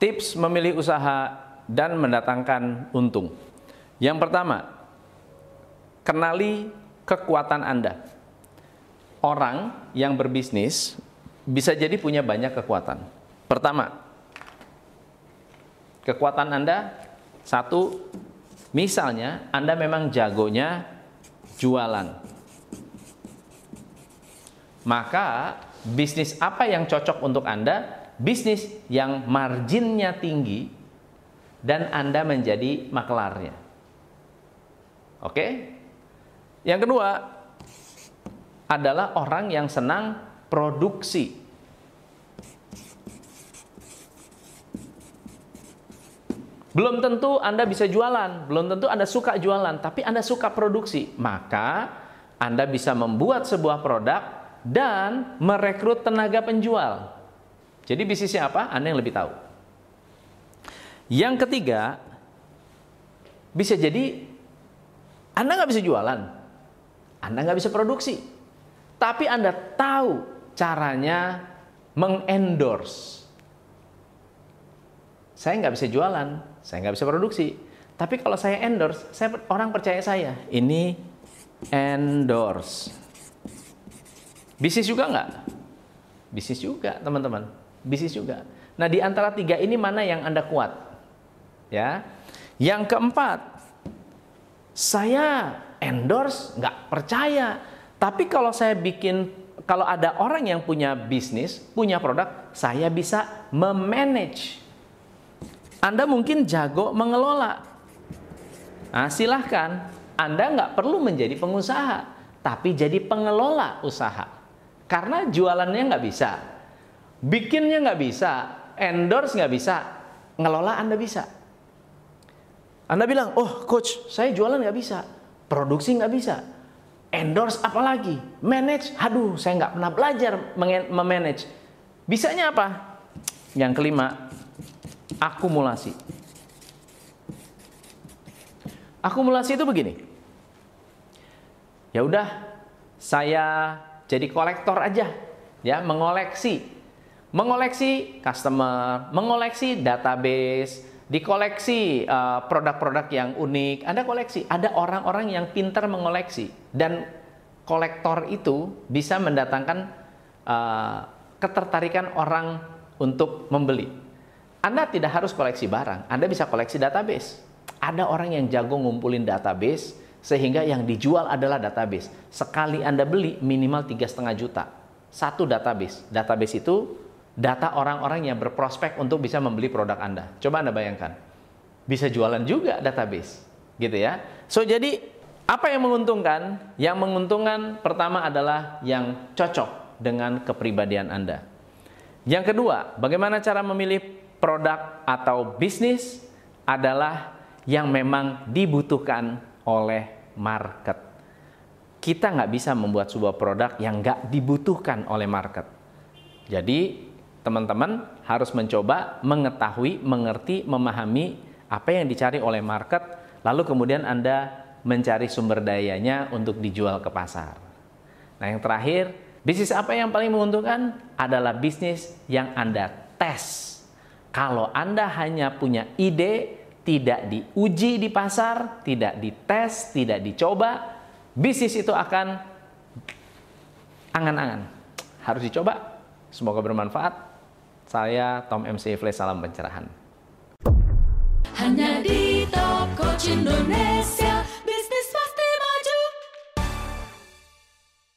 tips memilih usaha dan mendatangkan untung. Yang pertama, kenali kekuatan Anda. Orang yang berbisnis bisa jadi punya banyak kekuatan. Pertama, kekuatan Anda satu, misalnya Anda memang jagonya jualan. Maka bisnis apa yang cocok untuk Anda? Bisnis yang marginnya tinggi dan Anda menjadi maklarnya. Oke? Yang kedua adalah orang yang senang produksi. Belum tentu Anda bisa jualan, belum tentu Anda suka jualan, tapi Anda suka produksi. Maka Anda bisa membuat sebuah produk dan merekrut tenaga penjual. Jadi bisnisnya apa? Anda yang lebih tahu. Yang ketiga, bisa jadi Anda nggak bisa jualan, Anda nggak bisa produksi, tapi Anda tahu caranya mengendorse. Saya nggak bisa jualan, saya nggak bisa produksi, tapi kalau saya endorse, saya orang percaya saya. Ini endorse. Bisnis juga nggak? Bisnis juga, teman-teman. Bisnis juga. Nah, di antara tiga ini mana yang Anda kuat? Ya. Yang keempat, saya endorse nggak percaya. Tapi kalau saya bikin, kalau ada orang yang punya bisnis, punya produk, saya bisa memanage. Anda mungkin jago mengelola. Nah, silahkan. Anda nggak perlu menjadi pengusaha, tapi jadi pengelola usaha. Karena jualannya nggak bisa, bikinnya nggak bisa, endorse nggak bisa, ngelola Anda bisa. Anda bilang, oh coach, saya jualan nggak bisa, produksi nggak bisa, endorse apalagi, manage, aduh saya nggak pernah belajar memanage. Bisanya apa? Yang kelima, akumulasi. Akumulasi itu begini. Ya udah, saya jadi kolektor aja, ya mengoleksi, mengoleksi customer, mengoleksi database, dikoleksi eh, produk-produk uh, yang unik. Anda koleksi, ada orang-orang yang pintar mengoleksi dan kolektor itu bisa mendatangkan uh, ketertarikan orang untuk membeli. Anda tidak harus koleksi barang, Anda bisa koleksi database. Ada orang yang jago ngumpulin database sehingga yang dijual adalah database. Sekali Anda beli minimal tiga setengah juta. Satu database. Database itu data orang-orang yang berprospek untuk bisa membeli produk Anda. Coba Anda bayangkan. Bisa jualan juga database, gitu ya. So jadi apa yang menguntungkan? Yang menguntungkan pertama adalah yang cocok dengan kepribadian Anda. Yang kedua, bagaimana cara memilih produk atau bisnis adalah yang memang dibutuhkan oleh market. Kita nggak bisa membuat sebuah produk yang nggak dibutuhkan oleh market. Jadi teman-teman harus mencoba mengetahui, mengerti, memahami apa yang dicari oleh market, lalu kemudian Anda mencari sumber dayanya untuk dijual ke pasar. Nah, yang terakhir, bisnis apa yang paling menguntungkan adalah bisnis yang Anda tes. Kalau Anda hanya punya ide, tidak diuji di pasar, tidak dites, tidak dicoba, bisnis itu akan angan-angan. Harus dicoba. Semoga bermanfaat. Saya Tom MC Fle, salam pencerahan. Hanya di Coach Indonesia.